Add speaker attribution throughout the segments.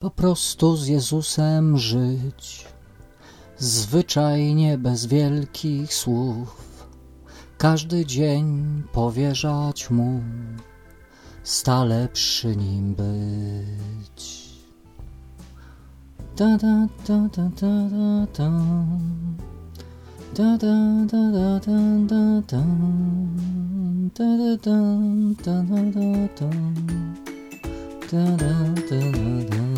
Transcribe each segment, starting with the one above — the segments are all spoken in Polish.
Speaker 1: Po prostu z Jezusem żyć, zwyczajnie bez wielkich słów, każdy dzień powierzać Mu, stale przy Nim być. Da da da da da da da. Da da da da da da da. Da da da da da da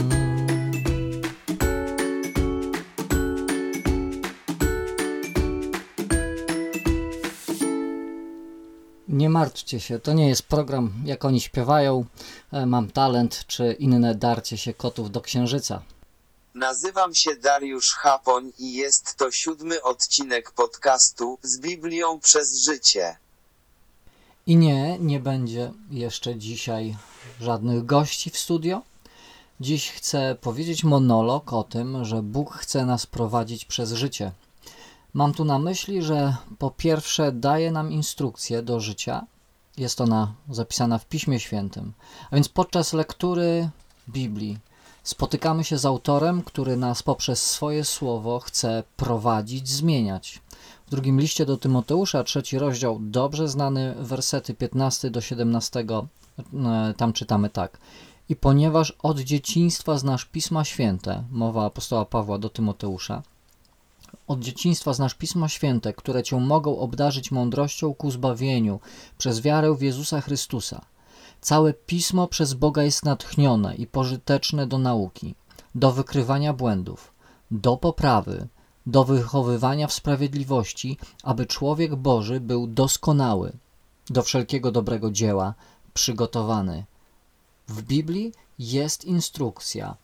Speaker 1: martwcie się, to nie jest program jak oni śpiewają, e, mam talent czy inne darcie się kotów do księżyca.
Speaker 2: Nazywam się Dariusz Chapoń i jest to siódmy odcinek podcastu z Biblią przez życie.
Speaker 1: I nie, nie będzie jeszcze dzisiaj żadnych gości w studio. Dziś chcę powiedzieć monolog o tym, że Bóg chce nas prowadzić przez życie. Mam tu na myśli, że po pierwsze daje nam instrukcję do życia. Jest ona zapisana w Piśmie Świętym. A więc podczas lektury Biblii spotykamy się z autorem, który nas poprzez swoje słowo chce prowadzić, zmieniać. W drugim liście do Tymoteusza, trzeci rozdział, dobrze znany wersety 15 do 17, e, tam czytamy tak. I ponieważ od dzieciństwa znasz Pisma Święte, mowa apostoła Pawła do Tymoteusza, od dzieciństwa znasz Pisma Święte, które cię mogą obdarzyć mądrością ku zbawieniu przez wiarę w Jezusa Chrystusa. Całe Pismo przez Boga jest natchnione i pożyteczne do nauki, do wykrywania błędów, do poprawy, do wychowywania w sprawiedliwości, aby człowiek Boży był doskonały, do wszelkiego dobrego dzieła przygotowany. W Biblii jest instrukcja,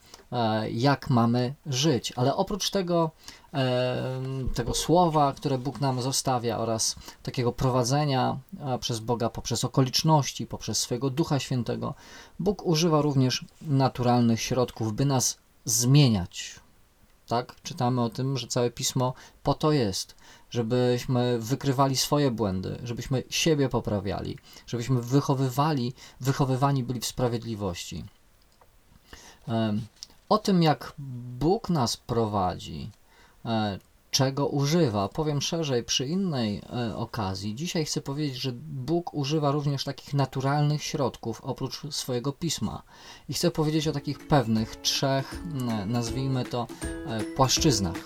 Speaker 1: jak mamy żyć, ale oprócz tego, e, tego słowa, które Bóg nam zostawia, oraz takiego prowadzenia e, przez Boga poprzez okoliczności, poprzez swojego Ducha Świętego, Bóg używa również naturalnych środków, by nas zmieniać. Tak? Czytamy o tym, że całe pismo po to jest, żebyśmy wykrywali swoje błędy, żebyśmy siebie poprawiali, żebyśmy wychowywali, wychowywani byli w sprawiedliwości. O tym, jak Bóg nas prowadzi, e, czego używa, powiem szerzej przy innej e, okazji. Dzisiaj chcę powiedzieć, że Bóg używa również takich naturalnych środków oprócz swojego pisma. I chcę powiedzieć o takich pewnych trzech, nazwijmy to, e, płaszczyznach.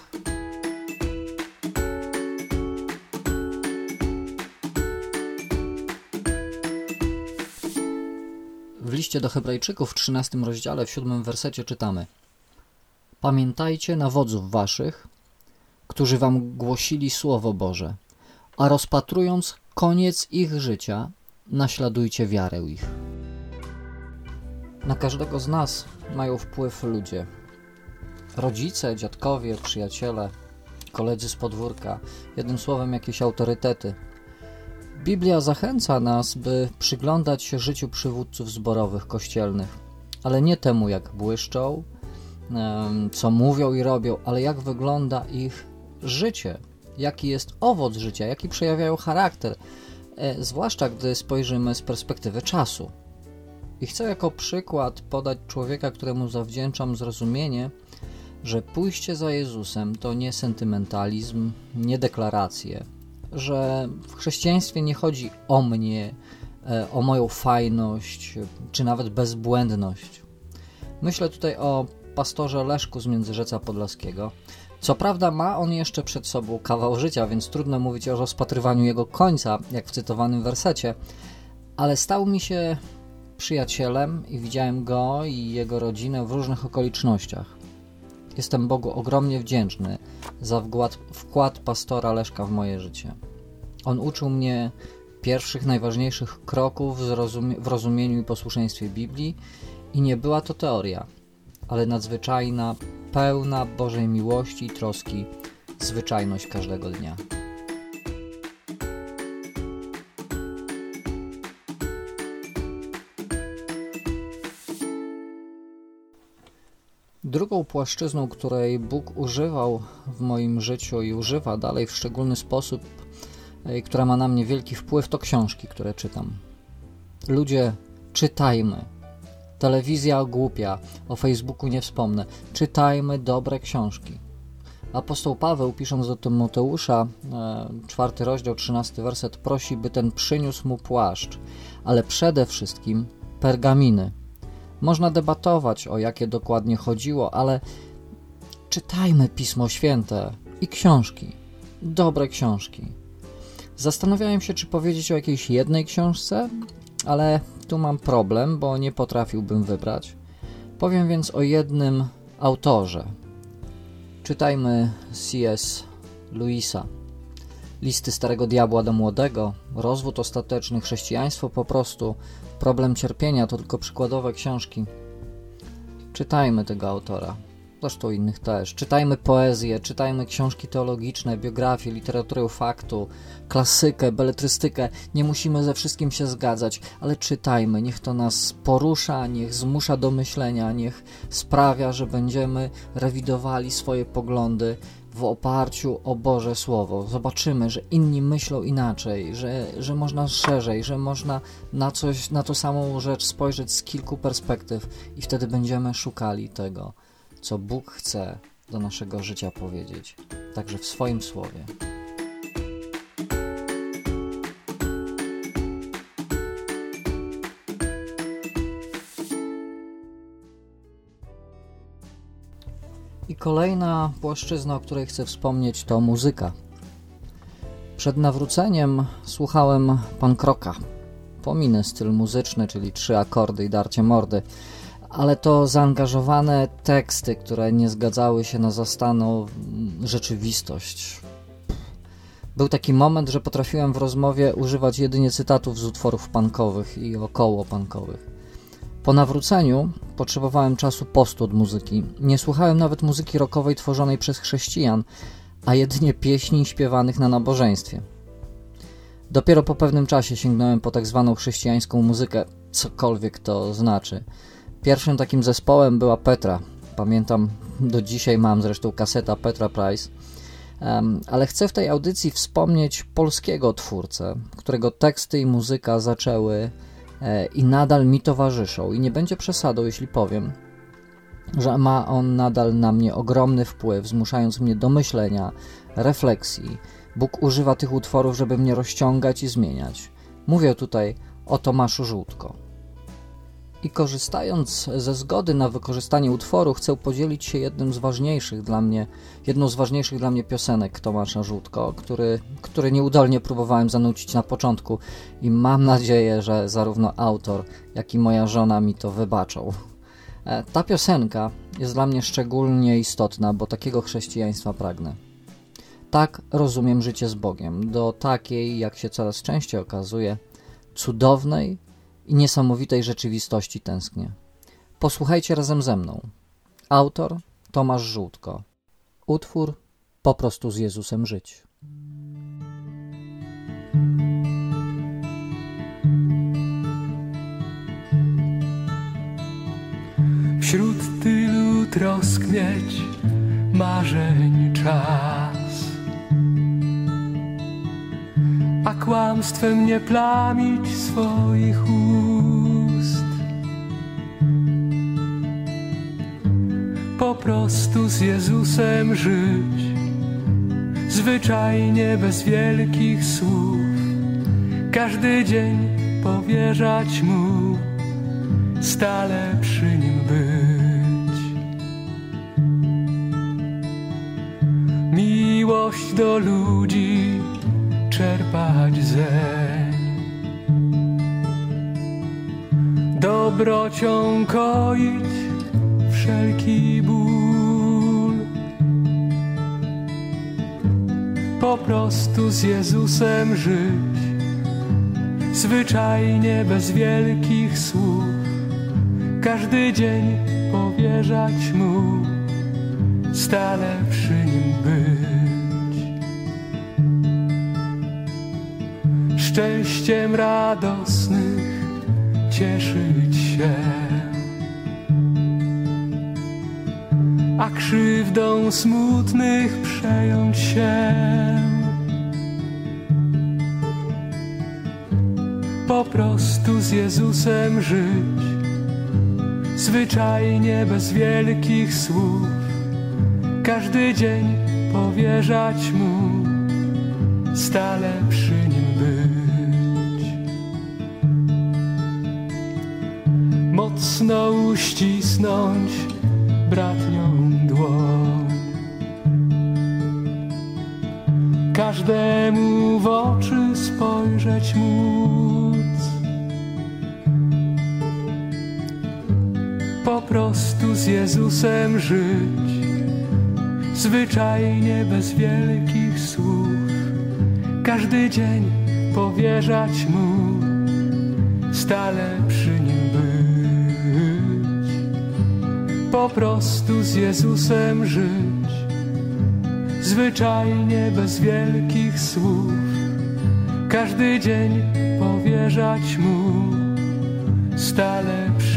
Speaker 1: Liście do Hebrajczyków w 13 rozdziale, w 7 wersecie czytamy: Pamiętajcie na wodzów waszych, którzy wam głosili Słowo Boże, a rozpatrując koniec ich życia, naśladujcie wiarę ich. Na każdego z nas mają wpływ ludzie. Rodzice, dziadkowie, przyjaciele, koledzy z podwórka, jednym słowem jakieś autorytety. Biblia zachęca nas, by przyglądać się życiu przywódców zborowych kościelnych, ale nie temu, jak błyszczą, co mówią i robią, ale jak wygląda ich życie, jaki jest owoc życia, jaki przejawiają charakter, e, zwłaszcza gdy spojrzymy z perspektywy czasu. I chcę jako przykład podać człowieka, któremu zawdzięczam zrozumienie, że pójście za Jezusem to nie sentymentalizm, nie deklaracje, że w chrześcijaństwie nie chodzi o mnie, e, o moją fajność, czy nawet bezbłędność. Myślę tutaj o pastorze Leszku z Międzyrzeca Podlaskiego. Co prawda ma on jeszcze przed sobą kawał życia, więc trudno mówić o rozpatrywaniu jego końca, jak w cytowanym wersecie, ale stał mi się przyjacielem i widziałem go i jego rodzinę w różnych okolicznościach. Jestem Bogu ogromnie wdzięczny za wkład, wkład pastora Leszka w moje życie. On uczył mnie pierwszych, najważniejszych kroków w, rozumie w rozumieniu i posłuszeństwie Biblii i nie była to teoria, ale nadzwyczajna, pełna Bożej miłości i troski zwyczajność każdego dnia. Drugą płaszczyzną, której Bóg używał w moim życiu i używa dalej w szczególny sposób, e, która ma na mnie wielki wpływ, to książki, które czytam. Ludzie, czytajmy. Telewizja głupia, o Facebooku nie wspomnę. Czytajmy dobre książki. Apostoł Paweł, pisząc do Tymoteusza, e, czwarty rozdział, trzynasty werset, prosi, by ten przyniósł mu płaszcz, ale przede wszystkim pergaminy. Można debatować, o jakie dokładnie chodziło, ale czytajmy Pismo Święte i książki. Dobre książki. Zastanawiałem się, czy powiedzieć o jakiejś jednej książce, ale tu mam problem, bo nie potrafiłbym wybrać. Powiem więc o jednym autorze. Czytajmy C.S. Louisa. Listy Starego Diabła do Młodego, Rozwód Ostateczny, Chrześcijaństwo po prostu, Problem Cierpienia to tylko przykładowe książki. Czytajmy tego autora zresztą innych też. Czytajmy poezję, czytajmy książki teologiczne, biografie, literaturę faktu, klasykę, beletrystykę. Nie musimy ze wszystkim się zgadzać, ale czytajmy. Niech to nas porusza, niech zmusza do myślenia, niech sprawia, że będziemy rewidowali swoje poglądy w oparciu o Boże Słowo. Zobaczymy, że inni myślą inaczej, że, że można szerzej, że można na coś, na tą samą rzecz spojrzeć z kilku perspektyw i wtedy będziemy szukali tego co Bóg chce do naszego życia powiedzieć, także w swoim słowie. I kolejna płaszczyzna, o której chcę wspomnieć, to muzyka. Przed nawróceniem słuchałem pan Kroka. Pominę styl muzyczny, czyli trzy akordy i darcie mordy ale to zaangażowane teksty, które nie zgadzały się na zastaną rzeczywistość. Był taki moment, że potrafiłem w rozmowie używać jedynie cytatów z utworów punkowych i około. Po nawróceniu potrzebowałem czasu postu od muzyki. Nie słuchałem nawet muzyki rockowej tworzonej przez chrześcijan, a jedynie pieśni śpiewanych na nabożeństwie. Dopiero po pewnym czasie sięgnąłem po tak zwaną chrześcijańską muzykę, cokolwiek to znaczy – Pierwszym takim zespołem była Petra. Pamiętam, do dzisiaj mam zresztą kaseta Petra Price. Ale chcę w tej audycji wspomnieć polskiego twórcę, którego teksty i muzyka zaczęły e, i nadal mi towarzyszą. I nie będzie przesadą, jeśli powiem, że ma on nadal na mnie ogromny wpływ, zmuszając mnie do myślenia, refleksji. Bóg używa tych utworów, żeby mnie rozciągać i zmieniać. Mówię tutaj o Tomaszu Żółtko. I korzystając ze zgody na wykorzystanie utworu, chcę podzielić się jednym z ważniejszych dla mnie, jedną z ważniejszych dla mnie piosenek Tomasza Żółtko, który, który nieudolnie próbowałem zanucić na początku i mam nadzieję, że zarówno autor, jak i moja żona mi to wybaczą. E, ta piosenka jest dla mnie szczególnie istotna, bo takiego chrześcijaństwa pragnę. Tak rozumiem życie z Bogiem, do takiej, jak się coraz częściej okazuje, cudownej, i niesamowitej rzeczywistości tęsknię. Posłuchajcie razem ze mną. Autor Tomasz Żółtko. Utwór Po prostu z Jezusem żyć.
Speaker 3: Wśród tylu trosk mieć marzeń czas a kłamstwem nie plamić swoich ust. Po prostu z Jezusem żyć, zwyczajnie bez wielkich słów, każdy dzień powierzać Mu, stale przy Nim być. Miłość do ludzi czerpać zeń. Dobrocią koić wszelki ból. Po prostu z Jezusem żyć, zwyczajnie bez wielkich słów. Każdy dzień powierzać Mu, stale przy Nim być. Szczęściem radosnych cieszyć się, a krzywdą smutnych przejąć się. Po prostu z Jezusem żyć, zwyczajnie bez wielkich słów, każdy dzień powierzać mu, stale przy Mocno uścisnąć bratnią dłoń. Każdemu w oczy spojrzeć móc. Po prostu z Jezusem żyć, zwyczajnie bez wielkich słów. Każdy dzień powierzać Mu, stale przy Po prostu z Jezusem żyć, zwyczajnie bez wielkich słów. Każdy dzień powierzać Mu, stale przy